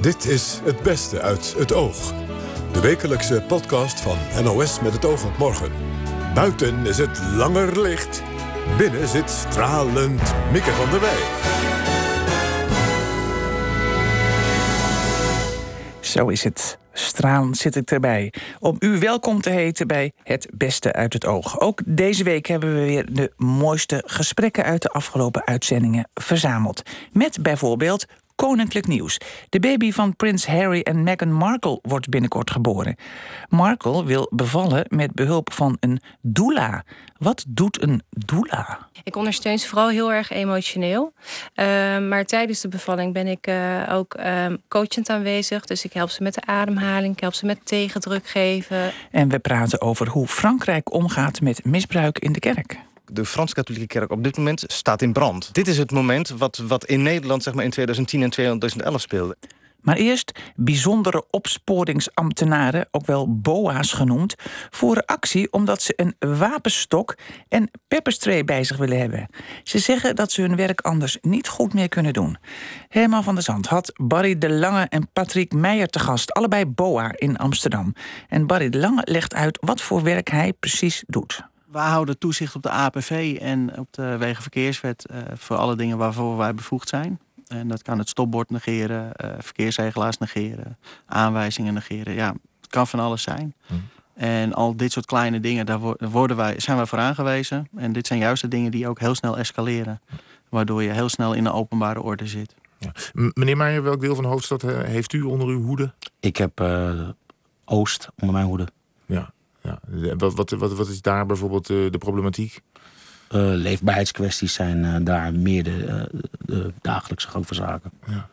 Dit is Het Beste uit het Oog. De wekelijkse podcast van NOS met het oog op morgen. Buiten is het langer licht. Binnen zit stralend Mieke van der Wij. Zo is het. Stralend zit ik erbij. Om u welkom te heten bij Het Beste uit het Oog. Ook deze week hebben we weer de mooiste gesprekken uit de afgelopen uitzendingen verzameld. Met bijvoorbeeld koninklijk nieuws. De baby van prins Harry en Meghan Markle wordt binnenkort geboren. Markle wil bevallen met behulp van een doula. Wat doet een doula? Ik ondersteun ze vooral heel erg emotioneel. Uh, maar tijdens de bevalling ben ik uh, ook uh, coachend aanwezig. Dus ik help ze met de ademhaling, ik help ze met tegendruk geven. En we praten over hoe Frankrijk omgaat met misbruik in de kerk de Frans-Katholieke Kerk op dit moment staat in brand. Dit is het moment wat, wat in Nederland zeg maar, in 2010 en 2011 speelde. Maar eerst bijzondere opsporingsambtenaren, ook wel BOA's genoemd, voeren actie omdat ze een wapenstok en pepperspray bij zich willen hebben. Ze zeggen dat ze hun werk anders niet goed meer kunnen doen. Herman van der Zand had Barry de Lange en Patrick Meijer te gast, allebei BOA in Amsterdam. En Barry de Lange legt uit wat voor werk hij precies doet. Wij houden toezicht op de APV en op de Wegenverkeerswet uh, voor alle dingen waarvoor wij bevoegd zijn. En dat kan het stopbord negeren, uh, verkeersregelaars negeren, aanwijzingen negeren. Ja, het kan van alles zijn. Hm. En al dit soort kleine dingen, daar worden wij, zijn wij voor aangewezen. En dit zijn juist de dingen die ook heel snel escaleren. Waardoor je heel snel in de openbare orde zit. Ja. Meneer Meijer, welk deel van de hoofdstad eh, heeft u onder uw hoede? Ik heb Oost onder mijn hoede. Ja, ja. Wat, wat, wat, wat is daar bijvoorbeeld de, de problematiek? Uh, leefbaarheidskwesties zijn uh, daar meer de, uh, de, dagelijkse gang van zaken. Ja.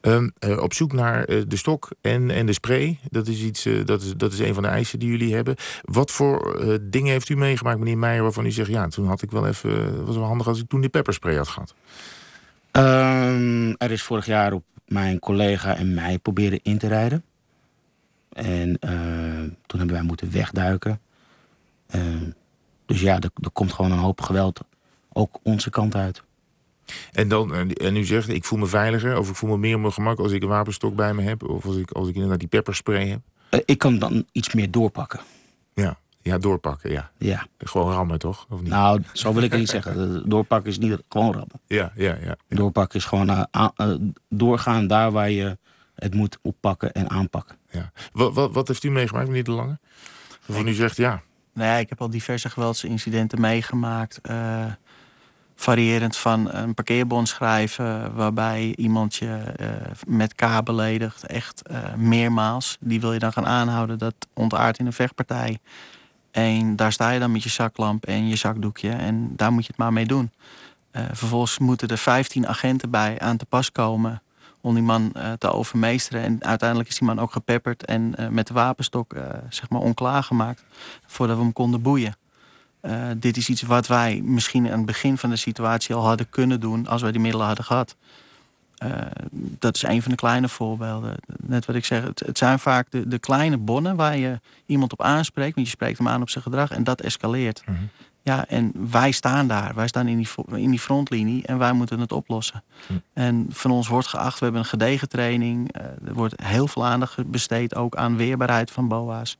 Um, op zoek naar de stok en, en de spray. Dat is, iets, dat, is, dat is een van de eisen die jullie hebben. Wat voor dingen heeft u meegemaakt, meneer Meijer, waarvan u zegt... ja, toen had ik wel even... was wel handig als ik toen die pepperspray had gehad. Um, er is vorig jaar op mijn collega en mij proberen in te rijden. En uh, toen hebben wij moeten wegduiken. Uh, dus ja, er, er, komt gewoon een hoop geweld ook onze kant uit. En, dan, en u zegt, ik voel me veiliger of ik voel me meer op mijn gemak als ik een wapenstok bij me heb. Of als ik, als ik inderdaad die pepperspray heb. Uh, ik kan dan iets meer doorpakken. Ja, ja doorpakken, ja. ja. Gewoon rammen, toch? Of niet? Nou, zo wil ik het niet zeggen. Doorpakken is niet gewoon rammen. Ja, ja, ja. ja. Doorpakken is gewoon doorgaan daar waar je het moet oppakken en aanpakken. Ja. Wat, wat, wat heeft u meegemaakt, meneer De Lange? Waarvan u zegt ja. Nee, ik heb al diverse geweldsincidenten meegemaakt. Uh, variërend van een parkeerbon schrijven waarbij iemand je uh, met K beledigt. Echt uh, meermaals. Die wil je dan gaan aanhouden. Dat ontaart in een vechtpartij. En daar sta je dan met je zaklamp en je zakdoekje. En daar moet je het maar mee doen. vervolgens moeten er 15 agenten bij aan te pas komen om die man uh, te overmeesteren. En uiteindelijk is die man ook gepepperd en uh, met de wapenstok uh, zeg maar onklaargemaakt voordat we hem konden boeien. dit is iets wat wij misschien aan het begin van de situatie al hadden kunnen doen als wij die middelen hadden gehad. dat is een van de kleine voorbeelden. Net wat ik zeg, het, zijn vaak de, de kleine bonnen waar je iemand op aanspreekt, want je spreekt hem aan op zijn gedrag en dat escaleert. -hmm. Ja, en wij staan daar. Wij staan in die, in die frontlinie en wij moeten het oplossen. Hm. En van ons wordt geacht, we hebben een gedegen training. Uh, er wordt heel veel aandacht besteed ook aan weerbaarheid van BOA's.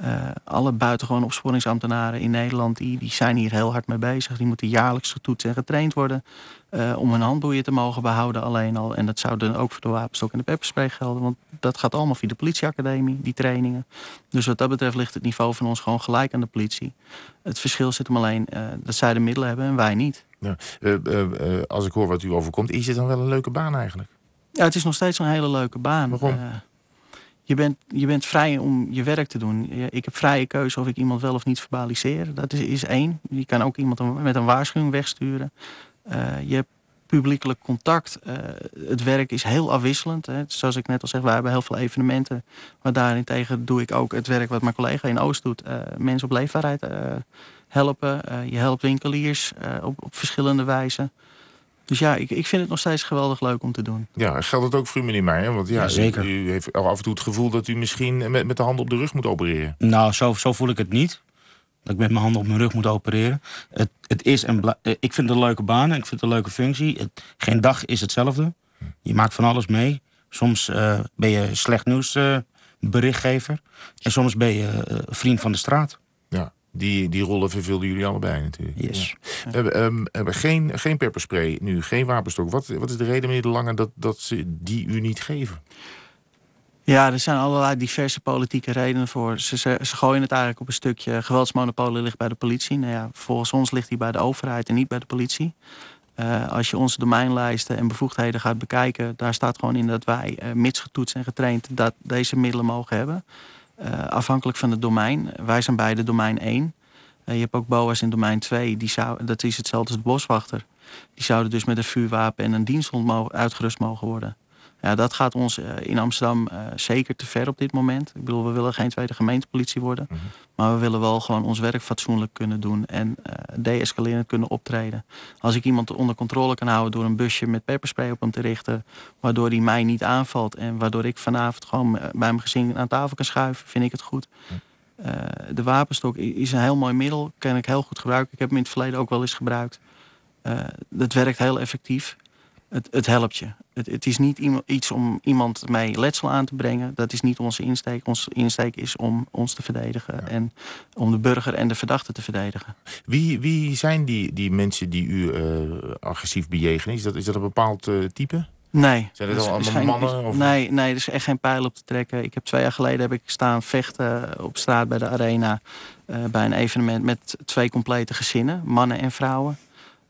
Uh, alle buitengewoon opsporingsambtenaren in Nederland die, die zijn hier heel hard mee bezig. Die moeten jaarlijks getoetst en getraind worden uh, om hun handboeien te mogen behouden alleen al. En dat zou dan ook voor de wapenstok en de pepperspray gelden. Want dat gaat allemaal via de politieacademie, die trainingen. Dus wat dat betreft ligt het niveau van ons gewoon gelijk aan de politie. Het verschil zit hem alleen uh, dat zij de middelen hebben en wij niet. Ja. als ik hoor wat u overkomt, is het dan wel een leuke baan eigenlijk? Ja, het is nog steeds een hele leuke baan. Waarom? Je bent, je bent vrij om je werk te doen. Ik heb vrije keuze of ik iemand wel of niet verbaliseer. Dat is, is één. Je kan ook iemand met een waarschuwing wegsturen. Uh, je hebt publiekelijk contact. Uh, het werk is heel afwisselend. Hè. Zoals ik net al zeg, wij hebben heel veel evenementen. Maar daarentegen doe ik ook het werk wat mijn collega in Oost doet. Uh, mensen op leefbaarheid helpen. je helpt winkeliers op, op verschillende wijzen. Dus ja, ik, ik vind het nog steeds geweldig leuk om te doen. Ja, geldt het ook voor u, meneer Meijer? Want ja, zeker. U, heeft af en toe het gevoel dat u misschien met, met de handen op de rug moet opereren. Nou, zo, zo voel ik het niet. Dat ik met mijn handen op mijn rug moet opereren. Het, het is een eh, ik vind het een leuke baan en ik vind het een leuke functie. Het, geen dag is hetzelfde. Je maakt van alles mee. Soms eh, ben je slecht nieuwsberichtgever. en soms ben je eh, vriend van de straat. Ja, die, die rollen vervulden jullie allebei natuurlijk. Yes. Ja. We hebben, we hebben geen, geen pepperspray nu, geen wapenstok. Wat, wat is de reden, meneer De Lange, dat, dat ze die u niet geven? Ja, er zijn allerlei diverse politieke redenen voor. Ze, ze, ze gooien het eigenlijk op een stukje geweldsmonopolie ligt bij de politie. Nou ja, volgens ons ligt die bij de overheid en niet bij de politie. Uh, als je onze domeinlijsten en bevoegdheden gaat bekijken, daar staat gewoon in dat wij, uh, mits getoetst en getraind, dat deze middelen mogen hebben. Uh, afhankelijk van het domein. Wij zijn beide domein 1. je hebt ook BOA's in domein 2, die zou, dat is hetzelfde als de boswachter. Die zouden dus met een vuurwapen en een diensthond uitgerust mogen worden. Ja, dat gaat ons uh, in Amsterdam uh, zeker te ver op dit moment. Ik bedoel, we willen geen tweede gemeentepolitie worden. Mm -hmm. Maar we willen wel gewoon ons werk fatsoenlijk kunnen doen. En de-escalerend kunnen optreden. Als ik iemand onder controle kan houden door een busje met pepperspray op hem te richten. Waardoor hij mij niet aanvalt. En waardoor ik vanavond gewoon bij mijn gezin aan tafel kan schuiven. Vind ik het goed. Mm de wapenstok is een heel mooi middel. Kan ik heel goed gebruiken. Ik heb hem in het verleden ook wel eens gebruikt. het werkt heel effectief. Het, het, helpt je. Het, het, is niet iets om iemand mee letsel aan te brengen. Dat is niet onze insteek. Onze insteek is om ons te verdedigen. Ja. En om de burger en de verdachte te verdedigen. Wie, wie zijn die, die mensen die u uh, agressief bejegenen? Is dat, is dat een bepaald uh, type? Nee. Zijn dat allemaal geen, mannen? Of? Nee, nee, er is echt geen pijl op te trekken. Ik heb twee jaar geleden heb ik staan vechten op straat bij de arena. Uh, bij een evenement met twee complete gezinnen. Mannen en vrouwen.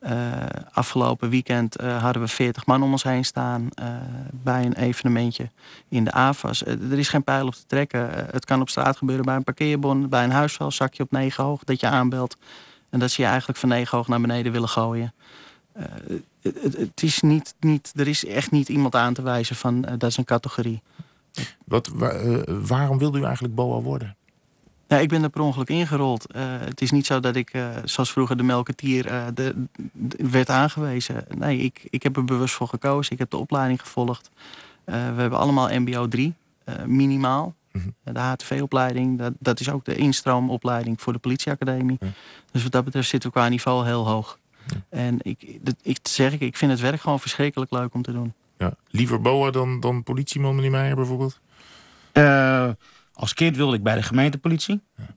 Uh, afgelopen weekend uh, hadden we 40 man om ons heen staan uh, bij een evenementje in de AFAS. er is geen pijl op te trekken. het kan op straat gebeuren bij een parkeerbon, bij een huisval, zakje op 9 hoog, dat je aanbelt. En dat ze je eigenlijk van 9 hoog naar beneden willen gooien. Het, het, is niet, niet, er is echt niet iemand aan te wijzen van dat is een categorie. Wat, waar, waarom wilde u eigenlijk BOA worden? Ja, ik ben er per ongeluk ingerold. Uh, het is niet zo dat ik, uh, zoals vroeger de melketier, uh, de, de, werd aangewezen. Nee, ik, ik heb er bewust voor gekozen. Ik heb de opleiding gevolgd. we hebben allemaal MBO 3, minimaal. Mm -hmm. De HTV-opleiding, dat, dat is ook de instroomopleiding voor de politieacademie. Ja. Dus wat dat betreft zitten we qua niveau heel hoog. Ja. En ik, dat, ik zeg ik, ik vind het werk gewoon verschrikkelijk leuk om te doen. Ja. Liever BOA dan, dan politieman, meneer Meijer bijvoorbeeld? Als kind wilde ik bij de gemeentepolitie. Ja.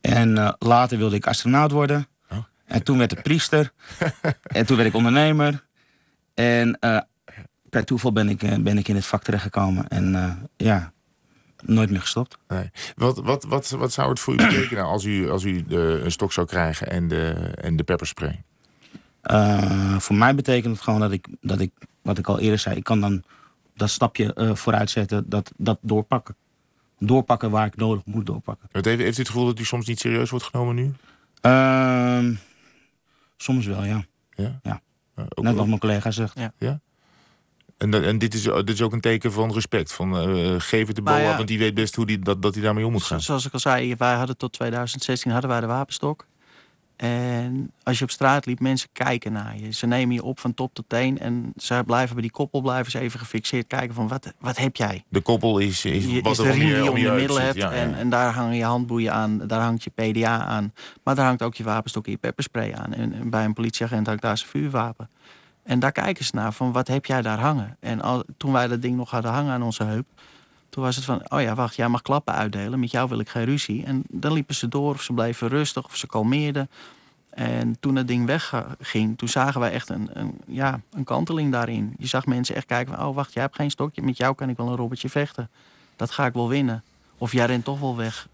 En uh, later wilde ik astronaut worden. Oh. En toen werd ik priester. en toen werd ik ondernemer. En uh, per toeval ben ik, uh, ben ik in het vak terechtgekomen. En ja, nooit meer gestopt. Nee. Wat, wat, wat, wat zou het voor u betekenen als u, als u de, een stok zou krijgen en de, en de pepperspray? voor mij betekent het gewoon dat ik, dat ik, wat ik al eerder zei, ik kan dan dat stapje vooruit zetten, dat, dat doorpakken doorpakken waar ik nodig moet doorpakken. Heeft, heeft u het gevoel dat u soms niet serieus wordt genomen nu? Uh, soms wel, ja. Ja? ja. Uh, Net wat mijn collega zegt. Ja. ja? En, en dit, is, dit is ook een teken van respect. Van uh, geef het de BOA, ja, want die weet best hoe die, dat, dat hij daarmee om moet gaan. Zoals ik al zei, wij hadden tot 2016 hadden wij de wapenstok. En als je op straat liep, mensen kijken naar je. Ze nemen je op van top tot teen. En ze blijven bij die koppel blijven ze even gefixeerd kijken van wat, wat heb jij? De koppel is, is, je, wat is de riem die je om je, je middel hebt. Ja, ja. En, en daar hangen je handboeien aan. Daar hangt je PDA aan. Maar daar hangt ook je wapenstok en je pepperspray aan. En, en bij een politieagent hangt daar zijn vuurwapen. En daar kijken ze naar van wat heb jij daar hangen? En al, toen wij dat ding nog hadden hangen aan onze heup... Toen was het van, oh ja, wacht, jij mag klappen uitdelen. Met jou wil ik geen ruzie. En dan liepen ze door of ze bleven rustig of ze kalmeerden. En toen dat ding wegging, toen zagen wij echt een, een, ja, een kanteling daarin. Je zag mensen echt kijken van, oh wacht, jij hebt geen stokje. Met jou kan ik wel een robbertje vechten. Dat ga ik wel winnen. Of jij rent toch wel weg.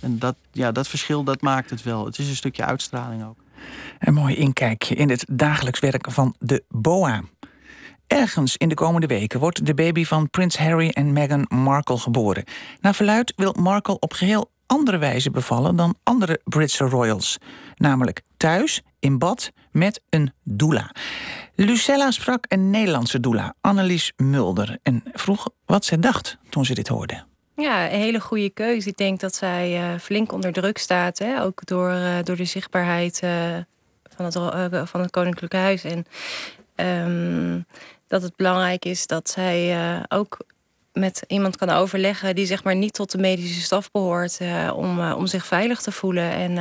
En dat, ja, dat verschil, dat maakt het wel. Het is een stukje uitstraling ook. Een mooi inkijkje in het dagelijks werk van de BOA. Ergens in de komende weken wordt de baby van prins Harry en Meghan Markle geboren. Naar verluid wil Markle op geheel andere wijze bevallen dan andere Britse royals. Namelijk thuis, in bad, met een doula. Lucella sprak een Nederlandse doula, Annelies Mulder, en vroeg wat ze dacht toen ze dit hoorde. Ja, een hele goede keuze. Ik denk dat zij uh, flink onder druk staat. Hè? Ook door, uh, door de zichtbaarheid uh, van, het, van het Koninklijke Huis. En um, dat het belangrijk is dat zij ook met iemand kan overleggen die zeg maar niet tot de medische staf behoort, uh, om, uh, om zich veilig te voelen. En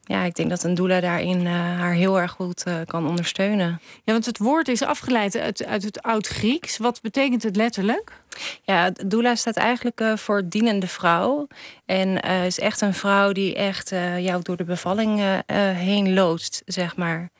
ja, ik denk dat een doula daarin haar heel erg goed kan ondersteunen. Ja, want het woord is afgeleid uit, uit het Oud-Grieks. Wat betekent het letterlijk? Ja, doula staat eigenlijk uh, voor dienende vrouw. En is echt een vrouw die echt jou door de bevalling heen loodst, zeg maar.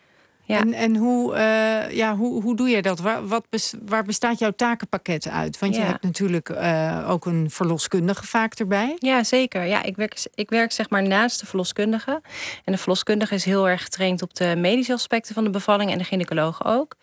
Ja. En, en hoe, uh, ja, hoe, hoe doe je dat? Waar, wat bes, waar bestaat jouw takenpakket uit? Want je hebt natuurlijk uh, ook een verloskundige vaak erbij. Ja, zeker. Ja, ik, werk, ik werk zeg maar naast de verloskundige. En de verloskundige is heel erg getraind op de medische aspecten van de bevalling en de gynaecoloog ook.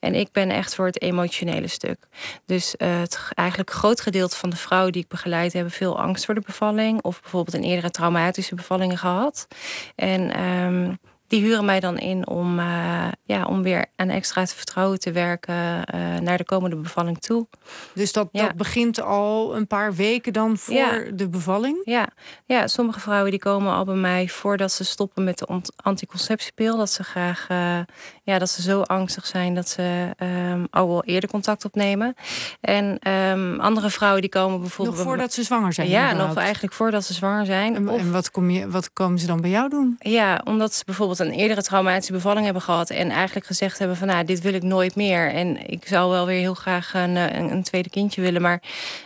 En ik ben echt voor het emotionele stuk. Dus uh, het eigenlijk groot gedeelte van de vrouwen die ik begeleid hebben veel angst voor de bevalling. Of bijvoorbeeld een eerdere traumatische bevallingen gehad. En um, die huren mij dan in om, uh, ja, om weer aan extra vertrouwen te werken uh, naar de komende bevalling toe. Dus dat, ja. dat begint al een paar weken dan voor ja. de bevalling? Ja. ja, sommige vrouwen die komen al bij mij voordat ze stoppen met de anticonceptiepil. Dat ze graag, uh, ja, dat ze zo angstig zijn dat ze um, al wel eerder contact opnemen. En um, andere vrouwen die komen bijvoorbeeld. Nog voordat ze zwanger zijn? Ja, nog eigenlijk voordat ze zwanger zijn. En, of, en wat, kom je, wat komen ze dan bij jou doen? Ja, omdat ze bijvoorbeeld een eerdere traumatische bevalling hebben gehad. En eigenlijk gezegd hebben van nou, dit wil ik nooit meer. En ik zou wel weer heel graag een, eh, een, tweede kindje willen. Maar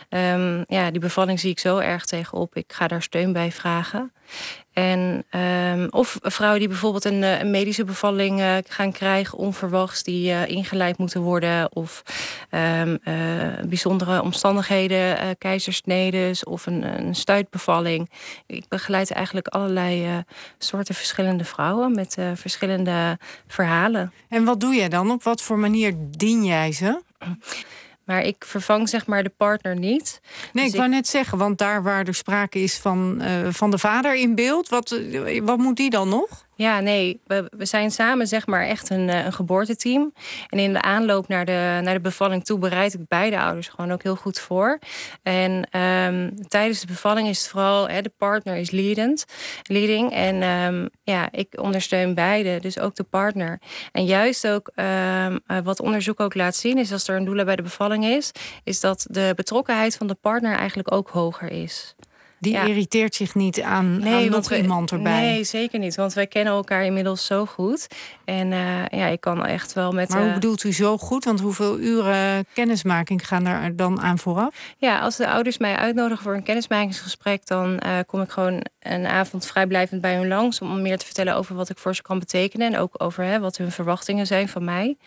um, ja, die bevalling zie ik zo erg tegenop. Ik ga daar steun bij vragen. En, um, of vrouwen die bijvoorbeeld een, eh, een medische bevalling uh, gaan krijgen, onverwachts, die uh, ingeleid moeten worden. Of um, bijzondere omstandigheden, keizersnedes of een, een stuitbevalling. Ik begeleid eigenlijk allerlei soorten verschillende vrouwen met verschillende verhalen. En wat doe jij dan? Op wat voor manier dien jij ze? Maar ik vervang zeg maar de partner niet. Nee, dus ik wou net zeggen, want daar waar er sprake is van, uh, van de vader in beeld, wat, eh, wat moet die dan nog? Ja, nee, we, we zijn samen zeg maar echt een, eh, een geboorteteam. En in de aanloop naar de, naar de bevalling toe bereid ik beide ouders gewoon ook heel goed voor. En um, tijdens de bevalling is het vooral, hè, de partner is leadend, leading. En um, ja, ik ondersteun beide, dus ook de partner. En juist ook um, wat onderzoek ook laat zien, is als er een doula bij de bevalling is, is dat de betrokkenheid van de partner eigenlijk ook hoger is. Die irriteert zich niet aan, nee, aan nog iemand erbij. Nee, zeker niet. Want wij kennen elkaar inmiddels zo goed. En uh, ja, ik kan echt wel met... Maar hoe bedoelt u zo goed? Want hoeveel uren kennismaking gaan er dan aan vooraf? Ja, als de ouders mij uitnodigen voor een kennismakingsgesprek... dan uh, kom ik gewoon een avond vrijblijvend bij hun langs... om meer te vertellen over wat ik voor ze kan betekenen. En ook over hè, wat hun verwachtingen zijn van mij.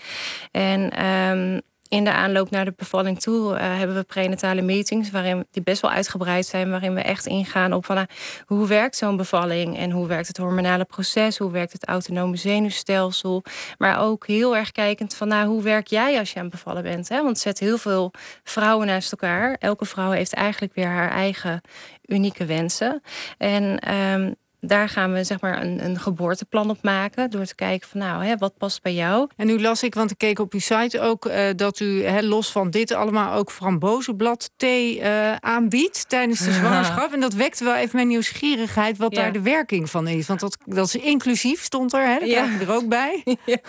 En... Um, in de aanloop naar de bevalling toe uh, hebben we prenatale meetings waarin die best wel uitgebreid zijn, waarin we echt ingaan op van uh, hoe werkt zo'n bevalling en hoe werkt het hormonale proces, hoe werkt het autonome zenuwstelsel, maar ook heel erg kijkend van nou, hoe werk jij als je aan bevallen bent, hè? want het zet heel veel vrouwen naast elkaar. Elke vrouw heeft eigenlijk weer haar eigen unieke wensen en um, daar gaan we zeg maar een, een geboorteplan op maken. Door te kijken van nou, hè, wat past bij jou. En nu las ik, want ik keek op uw site ook... Uh, dat u hè, los van dit allemaal ook frambozenblad thee uh, aanbiedt... tijdens de zwangerschap. En dat wekte wel even mijn nieuwsgierigheid... wat daar de werking van is. Want dat, dat is inclusief, stond er. Hè? Dat ja. er ook bij.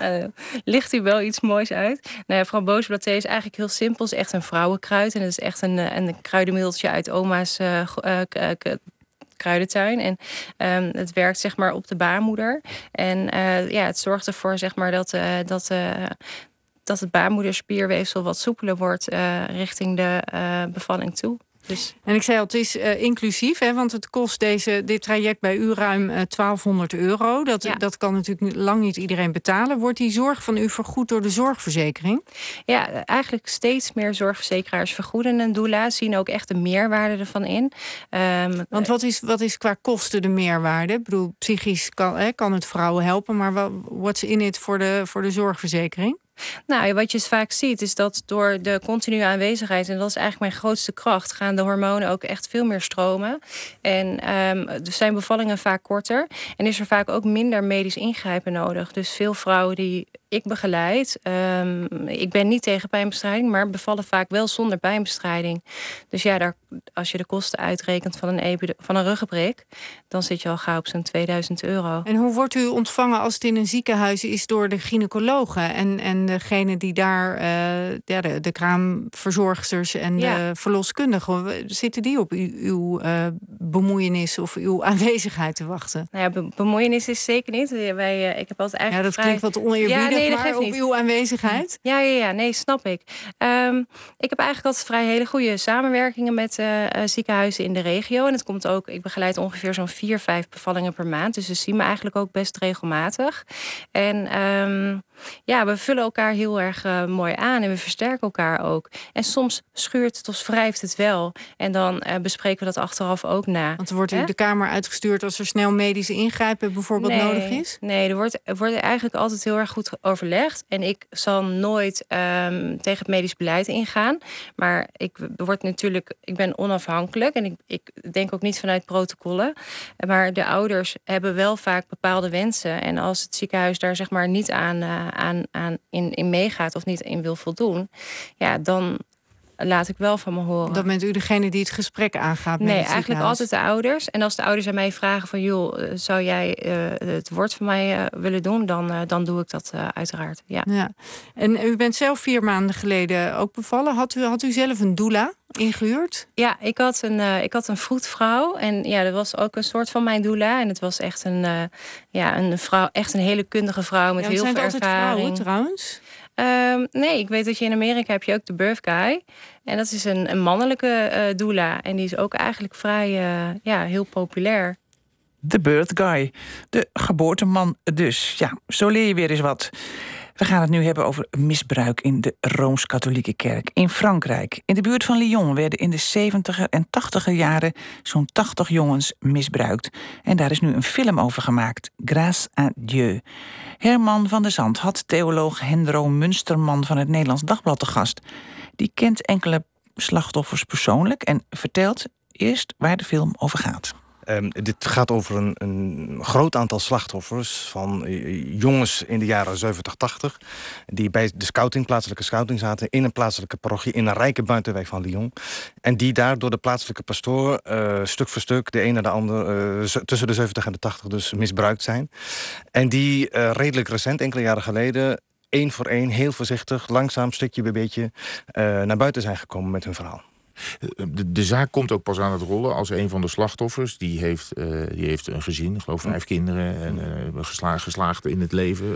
Uh, ligt u wel iets moois uit. Nou ja, frambozenblad thee is eigenlijk heel simpel. Het is echt een vrouwenkruid. En het is echt een, een kruidenmiddeltje uit oma's kruidentuin. En um, het werkt zeg maar op de baarmoeder. En uh, ja, het zorgt ervoor zeg maar dat, uh, dat, uh, dat het baarmoederspierweefsel wat soepeler wordt richting de bevalling toe. Dus... En ik zei al, het is uh, inclusief, hè, want het kost deze, dit traject bij u ruim uh, 1200 euro. Dat, ja. dat kan natuurlijk lang niet iedereen betalen. Wordt die zorg van u vergoed door de zorgverzekering? Ja, eigenlijk steeds meer zorgverzekeraars vergoeden een doula. Zien ook echt de meerwaarde ervan in. Um, want wat is, wat is qua kosten de meerwaarde? Ik bedoel, psychisch kan, hè, kan het vrouwen helpen, maar what's in it voor de, voor de zorgverzekering? Nou, wat je vaak ziet is dat door de continue aanwezigheid, en dat is eigenlijk mijn grootste kracht, gaan de hormonen ook echt veel meer stromen. En um, zijn bevallingen vaak korter. En is er vaak ook minder medisch ingrijpen nodig. Dus veel vrouwen die ik begeleid. Ehm, ik ben niet tegen pijnbestrijding, maar bevallen vaak wel zonder pijnbestrijding. Dus ja, daar, als je de kosten uitrekent van een, van een ruggenprik, dan zit je al gauw op zo'n 2000 euro. En hoe wordt u ontvangen als het in een ziekenhuis is door de gynaecologen en, en degene die daar, uh, ja, de, de kraamverzorgsters en de verloskundigen, zitten die op uw, uw uh, bemoeienis of uw aanwezigheid te wachten? Nou ja, bemoeienis is zeker niet. Wij, uh, ik heb altijd eigenlijk. Ja, dat klinkt wat oneerbiedig, ja, nee, maar op uw aanwezigheid. Ja, ja, ja, nee, snap ik. Um, ik heb eigenlijk altijd vrij hele goede samenwerkingen met ziekenhuizen in de regio. En het komt ook, ik begeleid ongeveer zo'n vier, vijf bevallingen per maand. Dus ze zien me eigenlijk ook best regelmatig. En um, ja, we vullen elkaar heel erg uh, mooi aan en we versterken elkaar ook. En soms schuurt het of wrijft het wel. En dan uh, bespreken we dat achteraf ook na. Want er wordt de kamer uitgestuurd als er snel medische ingrijpen bijvoorbeeld nee, nodig is? Nee, er wordt, er wordt eigenlijk altijd heel erg goed overlegd. En ik zal nooit um, tegen het medisch beleid ingaan. Maar ik word natuurlijk, ik ben onafhankelijk en ik, ik denk ook niet vanuit protocollen. Maar de ouders hebben wel vaak bepaalde wensen. En als het ziekenhuis daar zeg maar niet aan, uh, aan, aan in, in meegaat of niet in wil voldoen, ja, dan laat ik wel van me horen. Dan bent u degene die het gesprek aangaat met Nee, eigenlijk altijd de ouders. En als de ouders aan mij vragen van... joh, eh, zou jij uh, het woord van mij uh, willen doen? Dan, uh, dan doe ik dat uiteraard, ja. ja. En u bent zelf vier maanden geleden ook bevallen. Had u, had u zelf een doula ingehuurd? Ja, ik had een, ik had een vroedvrouw. En ja, dat was ook een soort van mijn doula. En het was echt een, ja, een vrouw, echt een hele kundige vrouw met ja, heel veel ervaring. Zijn vrouwen trouwens? Um, nee, ik weet dat je in Amerika heb je ook de birth guy. En dat is een, een mannelijke uh, doula. En die is ook eigenlijk vrij, uh, ja, heel populair. De birth guy. De geboorteman dus. Ja, zo leer je weer eens wat. We gaan het nu hebben over misbruik in de Rooms-Katholieke Kerk in Frankrijk. In de buurt van Lyon werden in de 70er en 80er jaren zo'n 80 jongens misbruikt. En daar is nu een film over gemaakt, Grâce à Dieu. Herman van der Zand had theoloog Hendro Munsterman van het Nederlands Dagblad te gast. Die kent enkele slachtoffers persoonlijk en vertelt eerst waar de film over gaat. Um, dit gaat over een, een, groot aantal slachtoffers van uh, jongens in de jaren 70, 80... die bij de scouting, plaatselijke scouting zaten... in een plaatselijke parochie in een rijke buitenwijk van Lyon. En die daar door de plaatselijke pastoor uh, stuk voor stuk... de een naar de ander, uh, tussen de 70 en de 80 dus misbruikt zijn. En die redelijk recent, enkele jaren geleden... één voor één, heel voorzichtig, langzaam, stukje bij beetje... naar buiten zijn gekomen met hun verhaal. De, de, zaak komt ook pas aan het rollen als een van de slachtoffers. Die heeft, uh, die heeft een gezin, ik geloof vijf kinderen. En uh, geslaagd, geslaagd in het leven.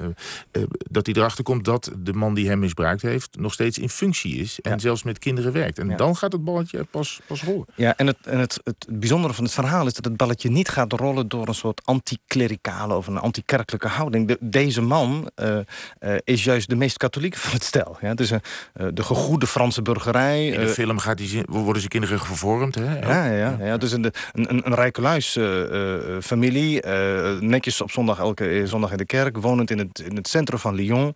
Uh, dat hij erachter komt dat de man die hem misbruikt heeft... nog steeds in functie is. En ja. zelfs met kinderen werkt. En ja. dan gaat het balletje pas, pas rollen. Ja, en, het, en het, het bijzondere van het verhaal is dat het balletje niet gaat rollen... door een soort anti-klerikale of een anti-kerkelijke houding. De, deze man is juist de meest katholieke van het stel. Ja? Dus de gegoede Franse burgerij. In de film gaat die, worden ze kinderen vervormd. Hè? Ja, ja, ja. dus een, een, een rijkeluis uh, uh, familie. Uh, netjes op zondag, elke zondag in de kerk. Wonend in het, in het centrum van Lyon.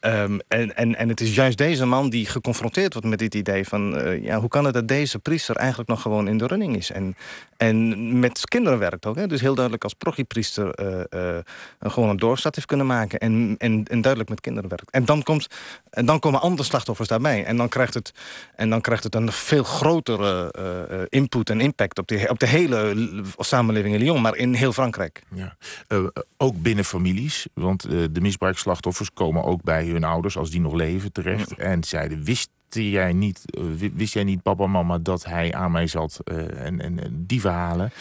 Um, en, en, en het is juist deze man die geconfronteerd wordt met dit idee van... ja, hoe kan het dat deze priester eigenlijk nog gewoon in de running is? En, en met kinderen werkt ook. Hè? Dus heel duidelijk als progiepriester gewoon een doorstart heeft kunnen maken. En, en, en duidelijk met kinderen werkt. En dan, komt, en dan komen andere slachtoffers daarbij. En dan krijgt het, en dan krijgt het een veel grotere uh, input en impact op de, op de hele samenleving in Lyon, maar in heel Frankrijk. Ja. Uh, ook binnen families, want de misbruikslachtoffers komen ook bij hun ouders als die nog leven terecht. Ja. En zeiden: wist jij niet, wist jij niet, papa, mama, dat hij aan mij zat uh, en, die verhalen,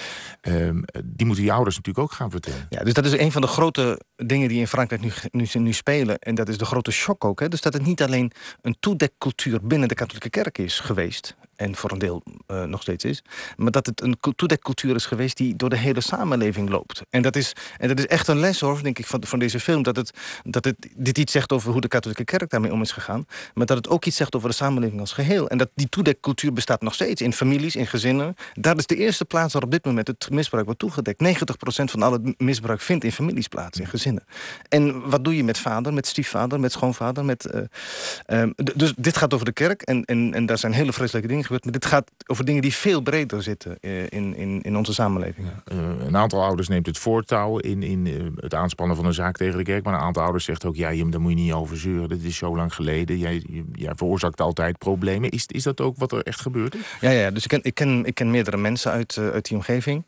uh, die moeten die ouders natuurlijk ook gaan vertellen. Ja, dus dat is een van de grote dingen die in Frankrijk nu, nu, nu spelen. En dat is de grote shock ook. Hè? Dus dat het niet alleen een toedekcultuur binnen de katholieke kerk is geweest en voor een deel uh, nog steeds is. Maar dat het een toedekcultuur is geweest die door de hele samenleving loopt. En dat is, en dat is echt een les, hoor, denk ik, van, van deze film. Dat het, dat het dit iets zegt over hoe de katholieke kerk daarmee om is gegaan. Maar dat het ook iets zegt over de samenleving als geheel. En dat die toedekcultuur bestaat nog steeds in families, in gezinnen. Daar is de eerste plaats waar op dit moment het misbruik wordt toegedekt. 90% van al het misbruik vindt in families plaats, in gezinnen. En wat doe je met vader, met stiefvader, met schoonvader? Met, uh, uh, dus dit gaat over de kerk. En, en, en daar zijn hele vreselijke dingen gebeurt. Maar dit gaat over dingen die veel breder zitten eh, in, in, in onze samenleving. Uh, een aantal ouders neemt het voortouw in, in uh, het aanspannen van een zaak tegen de kerk. Maar een aantal ouders zegt ook, ja, daar moet je niet over zeuren. Dat is zo lang geleden. Jij, jij veroorzaakt altijd problemen. Is, is dat ook wat er echt gebeurt? Ja, ja dus ik ken, ik ken, ik ken meerdere mensen uit, uit die omgeving.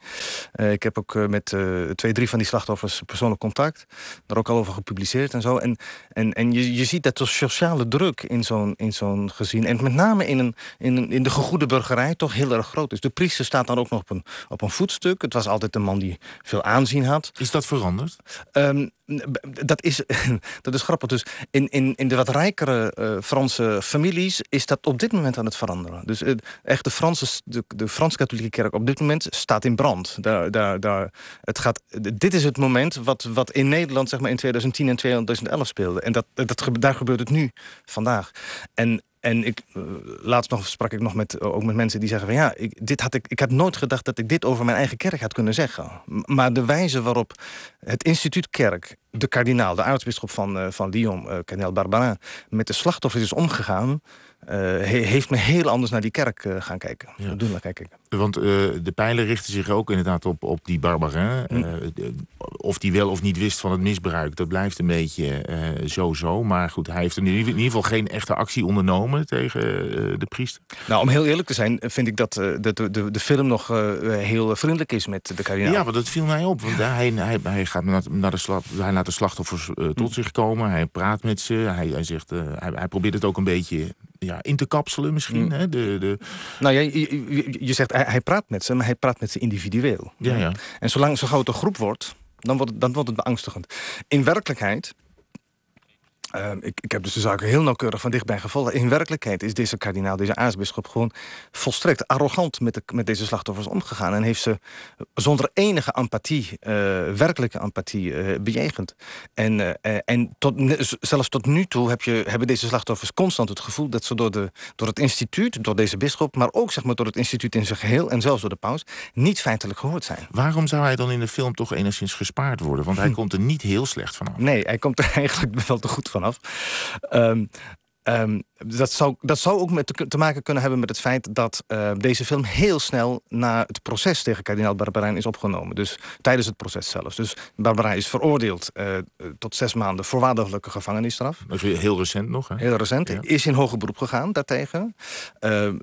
ik heb ook met twee, drie van die slachtoffers persoonlijk contact. Daar ook al over gepubliceerd en zo. En, en, en je, je ziet dat de sociale druk in zo'n zo'n gezin... en met name in, een, in, in de gegoede burgerij toch heel erg groot is. De priester staat dan ook nog op een, op een voetstuk. Het was altijd een man die veel aanzien had. Is dat veranderd? Um, dat, is, dat is grappig. Dus in, in, in de wat rijkere uh, Franse families is dat op dit moment aan het veranderen. Dus uh, echt de, Franse, de, de Frans-Katholieke kerk op dit moment staat in brand. Daar, daar, daar, het gaat, dit is het moment wat, wat in Nederland zeg maar, in 2010 en 2011 speelde. En dat, dat, daar gebeurt het nu, vandaag. En en ik, uh, laatst nog sprak ik nog met, ook met mensen die zeggen van ja, ik, dit had ik, ik had nooit gedacht dat ik dit over mijn eigen kerk had kunnen zeggen. Maar de wijze waarop het instituut kerk, de kardinaal, de aartsbisschop van, uh, van Lyon, uh, kardinaal Barbarin, met de slachtoffers is omgegaan, uh, heeft me heel anders naar die kerk uh, gaan kijken. Ja. Doen kijken. Want uh, de pijlen richten zich ook inderdaad op, op die Barbarin. Hm. Of die wel of niet wist van het misbruik, dat blijft een beetje zo-zo. Maar goed, hij heeft in ieder geval geen echte actie ondernomen tegen de priester. Nou, om heel eerlijk te zijn, vind ik dat de, de, de, de film nog heel vriendelijk is met de kardinaal. Ja, maar dat viel mij op. Want hij, hij, hij gaat naar, naar de, slag, hij laat de slachtoffers tot hm. zich komen. Hij praat met ze. Hij, hij, zegt, hij, hij probeert het ook een beetje ja, in te kapselen misschien. Mm. Hè? De, de... Nou ja, je, je, zegt hij, hij, praat met ze, maar hij praat met ze individueel. Ja, ja. En zolang zo gauw het een groep wordt, dan wordt het, dan wordt het beangstigend. In werkelijkheid uh, ik, ik, heb dus de zaken heel nauwkeurig van dichtbij gevolgd. In werkelijkheid is deze kardinaal, deze aartsbisschop... gewoon volstrekt arrogant met, de, met deze slachtoffers omgegaan. En heeft ze zonder enige empathie, uh, werkelijke empathie, uh, bejegend. En, en tot, zelfs tot nu toe heb je, hebben deze slachtoffers constant het gevoel... dat ze door, de, door het instituut, door deze bisschop... maar ook zeg maar, door het instituut in zijn geheel en zelfs door de paus... niet feitelijk gehoord zijn. Waarom zou hij dan in de film toch enigszins gespaard worden? Want hij hm. komt er niet heel slecht vanaf. Nee, hij komt er eigenlijk wel te goed Um, Um, dat, zou, dat zou ook met te, maken kunnen hebben met het feit dat uh, deze film heel snel na het proces tegen kardinaal Barbarijn is opgenomen. Dus tijdens het proces zelfs. Dus Barbarijn is veroordeeld uh, tot zes maanden voorwaardelijke gevangenisstraf. Dat is heel recent nog. Hè? Heel recent. Ja. Is in hoger beroep gegaan daartegen. Uh,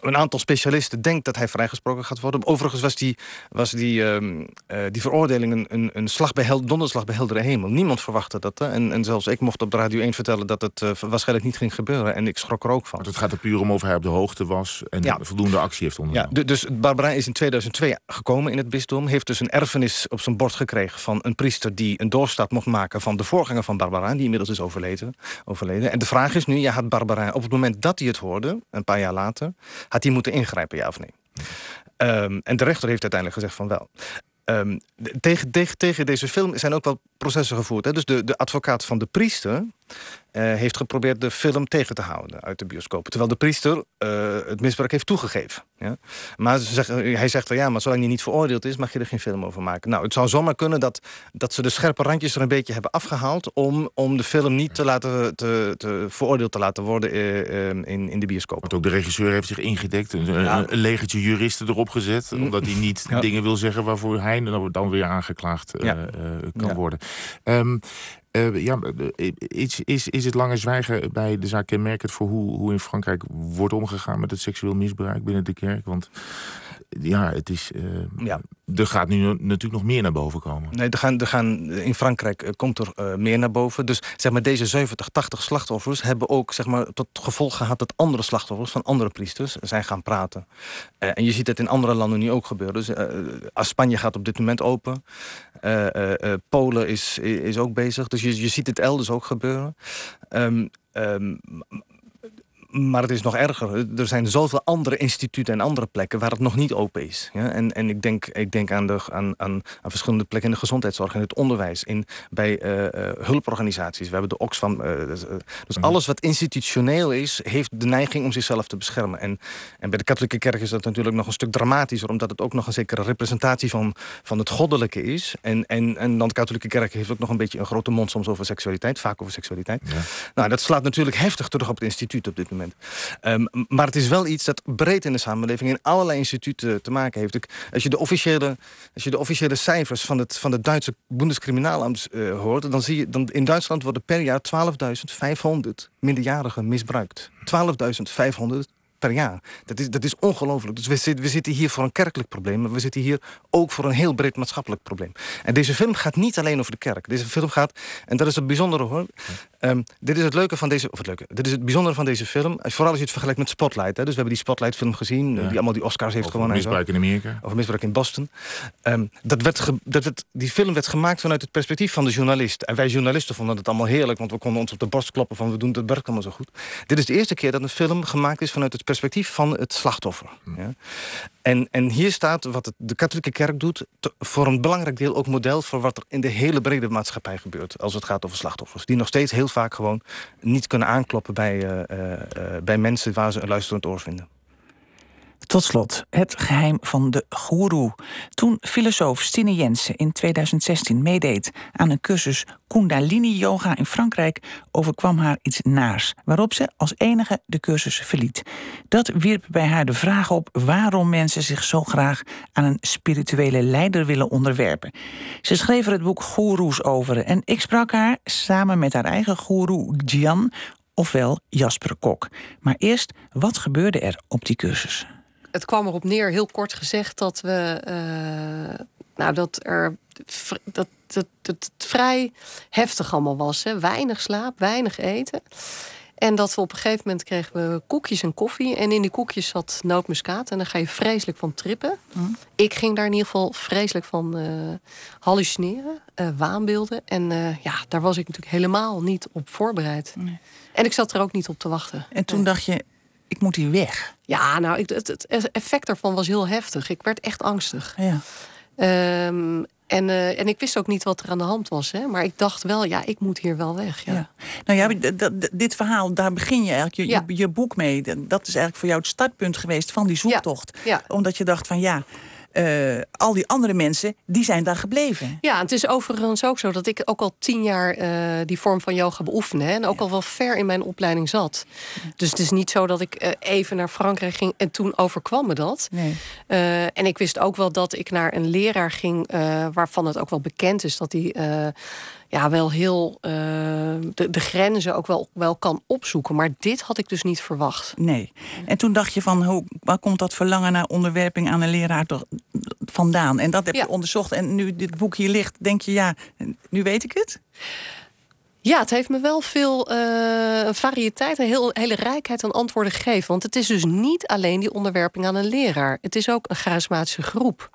een aantal specialisten denkt dat hij vrijgesproken gaat worden. Overigens was die, was die, um, die veroordeling een, een, een slag bij hel, donderslag bij heldere hemel. Niemand verwachtte dat. En, en zelfs ik mocht op de Radio 1 vertellen dat het waarschijnlijk niet ging gebeuren. En ik schrok er ook van. het gaat er puur om of hij op de hoogte was en ja. voldoende actie heeft ondernomen. Ja, dus Barbarijn is in 2002 gekomen in het bisdom. Heeft dus een erfenis op zijn bord gekregen van een priester... die een doorstap mocht maken van de voorganger van Barbarijn... die inmiddels is overleden. overleden. En de vraag is nu, ja, had Barbarijn op het moment dat hij het hoorde... een paar jaar later, had hij moeten ingrijpen, ja of nee? Um, en de rechter heeft uiteindelijk gezegd van wel. Um, tegen, tegen, tegen, deze film zijn ook wel processen gevoerd. Hè? Dus de, de advocaat van de priester heeft geprobeerd de film tegen te houden uit de bioscoop. Terwijl de priester uh, het misbruik heeft toegegeven. Ja? Maar zegt, hij zegt wel, ja, maar zolang hij niet veroordeeld is... mag je er geen film over maken. Nou, het zou zomaar kunnen dat, dat ze de scherpe randjes er een beetje hebben afgehaald... om, om de film niet te laten, te, te veroordeeld te laten worden uh, in, in de bioscoop. Want ook de regisseur heeft zich ingedekt. Een, ja. een legertje juristen erop gezet. Mm. Omdat hij niet ja. dingen wil zeggen waarvoor hij dan weer aangeklaagd ja. kan worden. Um, uh, ja, is, is, is het lange zwijgen bij de zaak kenmerkend voor hoe, hoe in Frankrijk wordt omgegaan met het seksueel misbruik binnen de kerk? Want ja, het is. Uh, ja. Er gaat nu natuurlijk nog meer naar boven komen. Nee, er gaan, er gaan, in Frankrijk uh, komt er uh, meer naar boven. Dus zeg maar, deze 70, 80 slachtoffers hebben ook zeg maar, tot gevolg gehad dat andere slachtoffers van andere priesters zijn gaan praten. en je ziet het in andere landen nu ook gebeuren. Dus Spanje gaat op dit moment open. Polen is, is ook bezig. Dus je, je ziet het elders ook gebeuren. Um, um, maar het is nog erger. Er zijn zoveel andere instituten en andere plekken waar het nog niet open is. Ja? En, en ik denk, ik denk aan, de, aan, aan, aan verschillende plekken in de gezondheidszorg, in het onderwijs, in, bij uh, uh, hulporganisaties. We hebben de Oxfam. Uh, dus, dus mhm. alles wat institutioneel is, heeft de neiging om zichzelf te beschermen. En, en bij de katholieke kerk is dat natuurlijk nog een stuk dramatischer, omdat het ook nog een zekere representatie van, van het goddelijke is. En, en, en dan de katholieke kerk heeft ook nog een beetje een grote mond soms over seksualiteit, vaak over seksualiteit. Ja. Nou, dat slaat natuurlijk heftig terug op het instituut op dit moment. Ehm, maar het is wel iets dat breed in de samenleving in allerlei instituten te maken heeft. Als je de officiële, als je de officiële cijfers van het, van Duitse Bundeskriminaalamt uh, hoort, dan zie je dan in Duitsland worden per jaar 12.500 minderjarigen misbruikt. 12.500 per jaar. Dat is, dat is ongelooflijk. Dus we, zitten, we zitten hier voor een kerkelijk probleem... maar we zitten hier ook voor een heel breed maatschappelijk probleem. En deze film gaat niet alleen over de kerk. Deze film gaat, en dat is het bijzondere hoor... Um, dit is het leuke van deze, of het leuke, dit is het bijzondere van deze film. Vooral als je het vergelijkt met Spotlight. Hè. Dus we hebben die Spotlight film gezien, die allemaal die Oscars heeft gewonnen. Over misbruik in Amerika. Over misbruik in Boston. Um, dat werd dat werd, die film werd gemaakt vanuit het perspectief van de journalist. En wij journalisten vonden het allemaal heerlijk, want we konden ons op de borst kloppen van we doen het werk allemaal zo goed. Dit is de eerste keer dat een film gemaakt is vanuit het perspectief van het slachtoffer. Ja. En, en hier staat wat het, de katholieke kerk doet... voor een belangrijk deel ook model voor wat er in de hele brede maatschappij gebeurt... als het gaat over slachtoffers. Die nog steeds heel vaak gewoon niet kunnen aankloppen bij, uh, uh, bij mensen... waar ze een luisterend oor vinden. Tot slot, het geheim van de goeroe. Toen filosoof Stine Jensen in 2016 meedeed aan een cursus Kundalini-yoga in Frankrijk, overkwam haar iets naars, waarop ze als enige de cursus verliet. Dat wierp bij haar de vraag op waarom mensen zich zo graag aan een spirituele leider willen onderwerpen. Ze schreef er het boek Goeroes over en ik sprak haar samen met haar eigen goeroe Gian, ofwel Jasper Kok. Maar eerst, wat gebeurde er op die cursus? Het kwam erop neer, heel kort gezegd, dat we. Uh, nou, dat er. Dat, dat, het vrij heftig allemaal was. Hè? Weinig slaap, weinig eten. En dat we op een gegeven moment kregen we koekjes en koffie. En in die koekjes zat nootmuskaat. En dan ga je vreselijk van trippen. Mm. Ik ging daar in ieder geval vreselijk van uh, hallucineren. Uh, waanbeelden. En ja, daar was ik natuurlijk helemaal niet op voorbereid. Nee. En ik zat er ook niet op te wachten. En toen dacht je, ik moet hier weg. Ja, nou, ik, het, het, effect daarvan was heel heftig. Ik werd echt angstig. Ja. Um, en, uh, en ik wist ook niet wat er aan de hand was. Hè? Maar ik dacht wel, ja, ik moet hier wel weg. Ja. ja. Nou ja, dit verhaal, daar begin je eigenlijk je, ja. je, je, boek mee. Dat is eigenlijk voor jou het startpunt geweest van die zoektocht. Ja. Omdat je dacht van ja, uh, al die andere mensen, die zijn daar gebleven. Ja, het is overigens ook zo dat ik ook al tien jaar uh, die vorm van yoga beoefen. Hè, en ook al wel ver in mijn opleiding zat. Dus het is niet zo dat ik uh, even naar Frankrijk ging en toen overkwam me dat. Nee. en ik wist ook wel dat ik naar een leraar ging waarvan het ook wel bekend is dat die ja, wel heel uh, de, de grenzen ook wel, wel kan opzoeken. Maar dit had ik dus niet verwacht. Nee. En toen dacht je van, hoe, waar komt dat verlangen naar onderwerping aan een leraar toch vandaan? En dat heb je onderzocht. En nu dit boek hier ligt, denk je, ja, nu weet ik het? Ja, het heeft me wel veel uh, variëteit en heel, hele rijkheid aan antwoorden gegeven. Want het is dus niet alleen die onderwerping aan een leraar. Het is ook een charismatische groep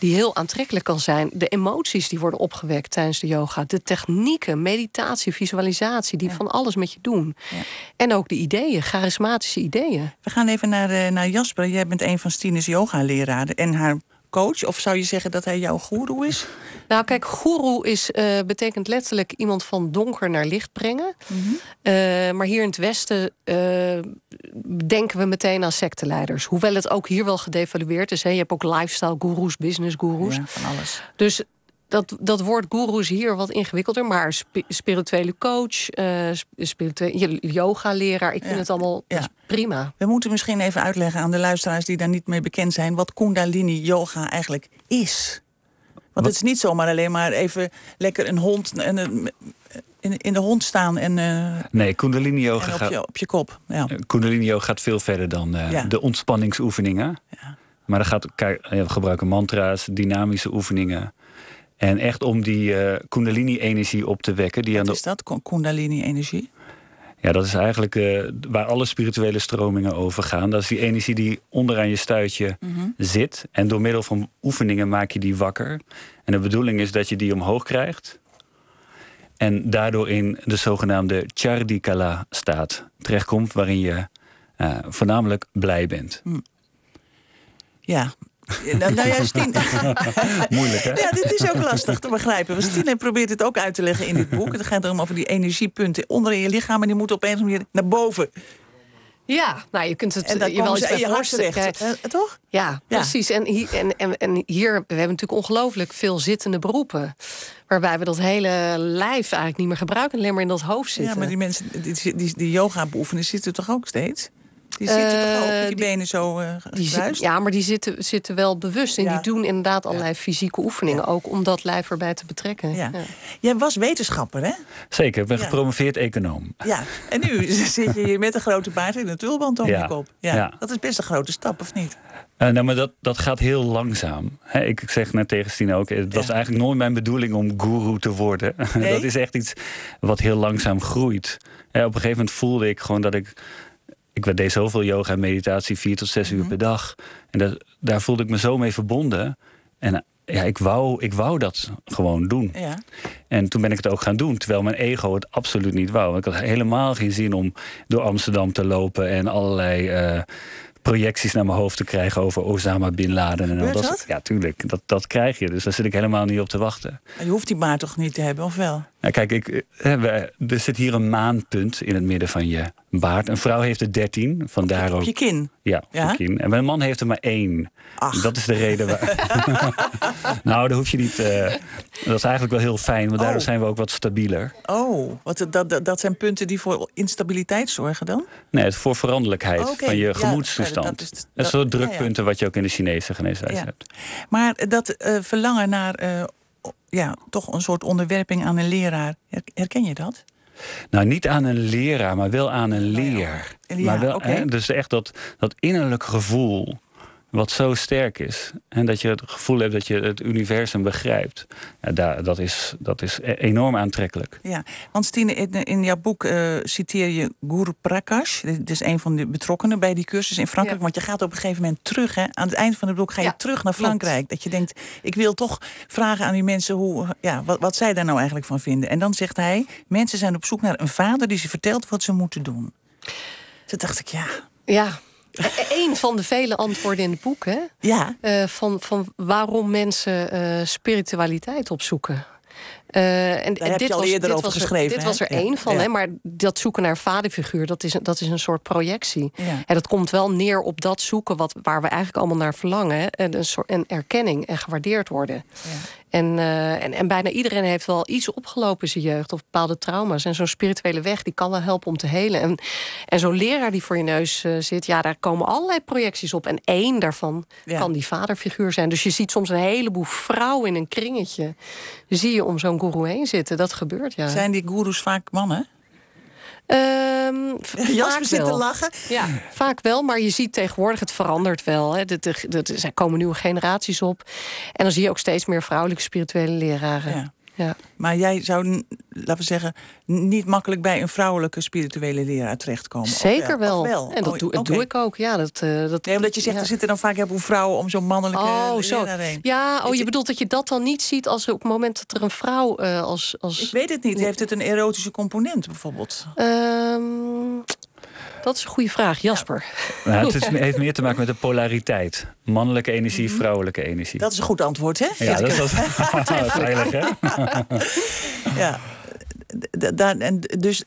die heel aantrekkelijk kan zijn. De emoties die worden opgewekt tijdens de yoga. De technieken, meditatie, visualisatie, die van alles met je doen. Ja. En ook de ideeën, charismatische ideeën. We gaan even naar, uh, naar Jasper. Jij bent een van Stines yoga-leraren. En haar coach? Of zou je zeggen dat hij jouw goeroe is? Nou, kijk, goeroe is, uh, betekent letterlijk iemand van donker naar licht brengen. Mm -hmm. uh, maar hier in het Westen uh, denken we meteen aan secteleiders. Hoewel het ook hier wel gedevalueerd is. Hè. Je hebt ook lifestyle gurus, business gurus. Ja, van alles. Dus dat, dat woord guru is hier wat ingewikkelder. Maar spirituele coach, uh, spirituele yoga-leraar. Ik vind het allemaal ja. prima. We moeten misschien even uitleggen aan de luisteraars die daar niet mee bekend zijn. wat Kundalini yoga eigenlijk is. Want het is niet zomaar alleen maar even lekker een hond. En een, in, in de hond staan en. Uh, nee, Kundalini yoga op gaat. Je, op je kop. Ja. Kundalini yoga gaat veel verder dan uh, ja. de ontspanningsoefeningen. Ja. Maar dan gaat, we gebruiken mantra's, dynamische oefeningen. En echt om die uh, Kundalini-energie op te wekken. Die Wat aan is dat, Kundalini-energie? Ja, dat is eigenlijk uh, waar alle spirituele stromingen over gaan. Dat is die energie die onderaan je stuitje mm -hmm. zit. En door middel van oefeningen maak je die wakker. En de bedoeling is dat je die omhoog krijgt. En daardoor in de zogenaamde Chardikala staat terechtkomt, waarin je uh, voornamelijk blij bent. Mm. Ja, nou, nou ja, Stien... Moeilijk, hè? Ja, dit is ook lastig te begrijpen. Want Stine probeert het ook uit te leggen in dit boek. Het gaat erom over die energiepunten onder in je lichaam... en die moeten op een of andere manier naar boven. Ja, nou je kunt het je wel eens bij je hart voorstellen. eh, toch? Ja, Ja. precies. En hier, en, en, en hier we hebben natuurlijk ongelooflijk veel zittende beroepen. Waarbij we dat hele lijf eigenlijk niet meer gebruiken. Alleen maar in dat hoofd zitten. Ja, maar die mensen die, die, die yoga beoefenen zitten toch ook steeds? Die zitten Eh, toch ook met die, die- benen zo eh Die gekruist? ja, maar die zitten, zitten wel bewust. En Ja. die doen inderdaad allerlei fysieke oefeningen. Ook om dat lijf erbij te betrekken. Ja. Jij was wetenschapper, hè? Zeker, ik ben Ja. gepromoveerd econoom. Ja. En nu zit je hier met een grote baard en een tulband om Ja. je kop. Ja. Ja. Dat is best een grote stap, of niet? Eh, nou, maar dat, dat gaat heel langzaam. Hè, ik zeg net tegen Stine ook, het was eigenlijk nooit mijn bedoeling om guru te worden. Nee? dat is echt iets wat heel langzaam groeit. Hè, op een gegeven moment voelde ik gewoon dat ik... Ik deed zoveel yoga en meditatie, vier tot zes Mhm. uur per dag. En dat, daar voelde ik me zo mee verbonden. En eh, ja, ik wou, ik wou dat gewoon doen. Ja. En toen ben ik het ook gaan doen, terwijl mijn ego het absoluut niet wou. Ik had helemaal geen zin om door Amsterdam te lopen en allerlei eh, projecties naar mijn hoofd te krijgen over Osama bin Laden. En al dat. dat? Ja, tuurlijk. Dat, dat krijg je. Dus daar zit ik helemaal niet op te wachten. Maar je hoeft die baard toch niet te hebben, of wel? Nou, kijk, ik, eh, we- er zit hier een maanpunt in het midden van je baard. Een vrouw heeft er dertien, vandaar Op ook. je kin. Ja, op Ja? je kin. En mijn man heeft er maar één. Ach. Dat is de reden. Waar... nou, dat hoef je niet. eh, dat is eigenlijk wel heel fijn, want daardoor Oh. zijn we ook wat stabieler. Oh, wat, dat, dat, zijn punten die voor instabiliteit zorgen dan? Nee, het voor veranderlijkheid van je ja, gemoedstoestand. dat is- dat, dat- soort ja, ja. drukpunten wat je ook in de Chinese geneeswijze Ja. hebt. Maar dat eh, verlangen naar eh, ja, toch een soort onderwerping aan een leraar, her- herken je dat? Nou, niet aan een leraar, maar wel aan een ja, leer. ja, maar wel, hè, dus echt dat, dat innerlijk gevoel, wat zo sterk is. En dat je het gevoel hebt dat je het universum begrijpt. Ja, daar, dat, is, dat is e- enorm aantrekkelijk. Ja, want Stine, in, in jouw boek eh, citeer je Guru Prakash. Dit is een van de betrokkenen bij die cursus in Frankrijk. Ja. Want je gaat op een gegeven moment terug. Hè? Aan het eind van het boek ga je Ja, terug naar klopt. Frankrijk. Dat je denkt, ik wil toch vragen aan die mensen hoe, ja, wat, wat zij daar nou eigenlijk van vinden. En dan zegt hij, mensen zijn op zoek naar een vader die ze vertelt wat ze moeten doen. Toen dacht ik, ja, Ja. Eén van de vele antwoorden in het boek, hè? ja, Eh, van, van waarom mensen eh, spiritualiteit opzoeken. Eh, en, Daar dit je al was, eerder dit over was er- geschreven, Dit hè? was er Ja, één van, ja. hè? maar dat zoeken naar vaderfiguur, dat is, een- dat is een soort projectie. Ja. En dat komt wel neer op dat zoeken wat, waar we eigenlijk allemaal naar verlangen. Hè? En een soort en erkenning en gewaardeerd worden. En, eh, en, en bijna iedereen heeft wel iets opgelopen in zijn jeugd of bepaalde trauma's. En zo'n spirituele weg die kan wel helpen om te helen. En, en zo'n leraar die voor je neus eh, zit, ja, daar komen allerlei projecties op. En één daarvan kan die vaderfiguur zijn. Dus je ziet soms een heleboel vrouwen in een kringetje. Zie je om zo'n guru heen zitten. Dat gebeurt, ja. zijn die goeroes vaak mannen? V- Jasper zit te lachen. Ja, vaak wel, maar je ziet tegenwoordig, het verandert wel. Hè. Dat- dat- Er komen nieuwe generaties op. En dan zie je ook steeds meer vrouwelijke spirituele leraren. Ja. Ja. Maar jij zou, laten we zeggen, niet makkelijk bij een vrouwelijke spirituele leraar terechtkomen. Zeker wel? wel. Of En dat Oh, doe, ik ook. Ja, dat, eh, dat, Nee, omdat je zegt, ja. er zitten dan vaak heel veel vrouwen om zo'n mannelijke Oh, zo. heen. Ja, oh, je bedoelt dat je dat dan niet ziet als op het moment dat er een vrouw eh, als. als Ik weet het niet. Heeft het een erotische component bijvoorbeeld? Ehm, dat is een goede vraag, Jasper. Nou, het is, heeft meer te maken met de polariteit. Mannelijke energie, Mhm. vrouwelijke energie. Dat is een goed antwoord, hè? ja, dat is wel veilig, hè? Ja. Daar- en dus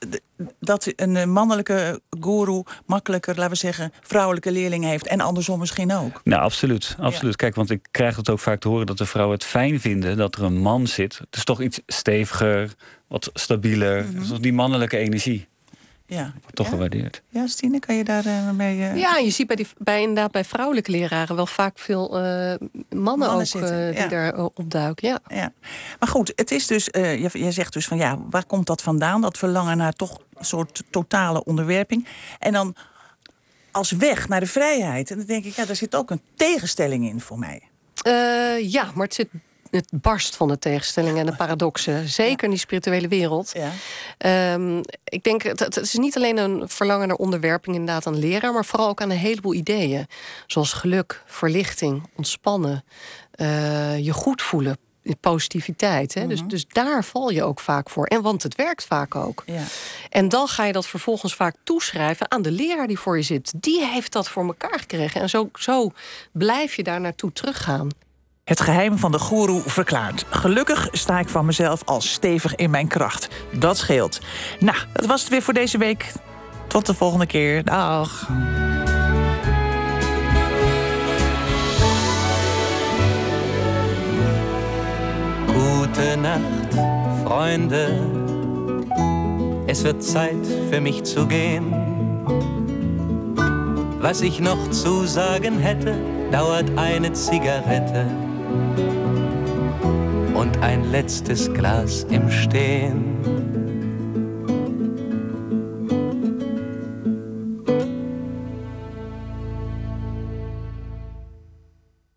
dat een eh, mannelijke guru makkelijker, laten we zeggen, vrouwelijke leerlingen heeft. En andersom misschien ook. Nou, absoluut. absoluut. Kijk, want ik krijg het ook vaak te horen dat de vrouwen het fijn vinden dat er een man zit. Het is toch iets steviger, wat stabieler. Is toch die mannelijke energie. Ja, Wordt toch ja? gewaardeerd. ja Stine, kan je daar eh, mee... eh, Ja, je ziet bij, die, bij, inderdaad bij vrouwelijke leraren wel vaak veel eh, mannen, Mannen ook zitten, eh, die ja. daar opduiken. Ja. Ja. Maar goed, het is dus, eh je, je zegt dus van ja, waar komt dat vandaan? Dat verlangen naar toch een soort totale onderwerping. En dan als weg naar de vrijheid. En dan denk ik, ja, daar zit ook een tegenstelling in voor mij. Eh, ja, maar het zit. Het barst van de tegenstellingen en de paradoxen. Zeker in die spirituele wereld. Ja. Ehm, ik denk, het, het is niet alleen een verlangen naar onderwerping inderdaad aan leraar, maar vooral ook aan een heleboel ideeën. Zoals geluk, verlichting, ontspannen, eh, je goed voelen, positiviteit. Hè? dus, dus daar val je ook vaak voor. En want het werkt vaak ook. Ja. En dan ga je dat vervolgens vaak toeschrijven aan de leraar die voor je zit. Die heeft dat voor elkaar gekregen. En zo, zo blijf je daar naartoe teruggaan. Het geheim van de goeroe verklaard. Gelukkig sta ik van mezelf al stevig in mijn kracht. Dat scheelt. Nou, dat was het weer voor deze week. Tot de volgende keer. Dag. Gute Nacht, Freunde. Es wird Zeit für mich zu gehen. Was ich noch zu sagen hätte, dauert eine Zigarette und ein letztes Glas im Stehen.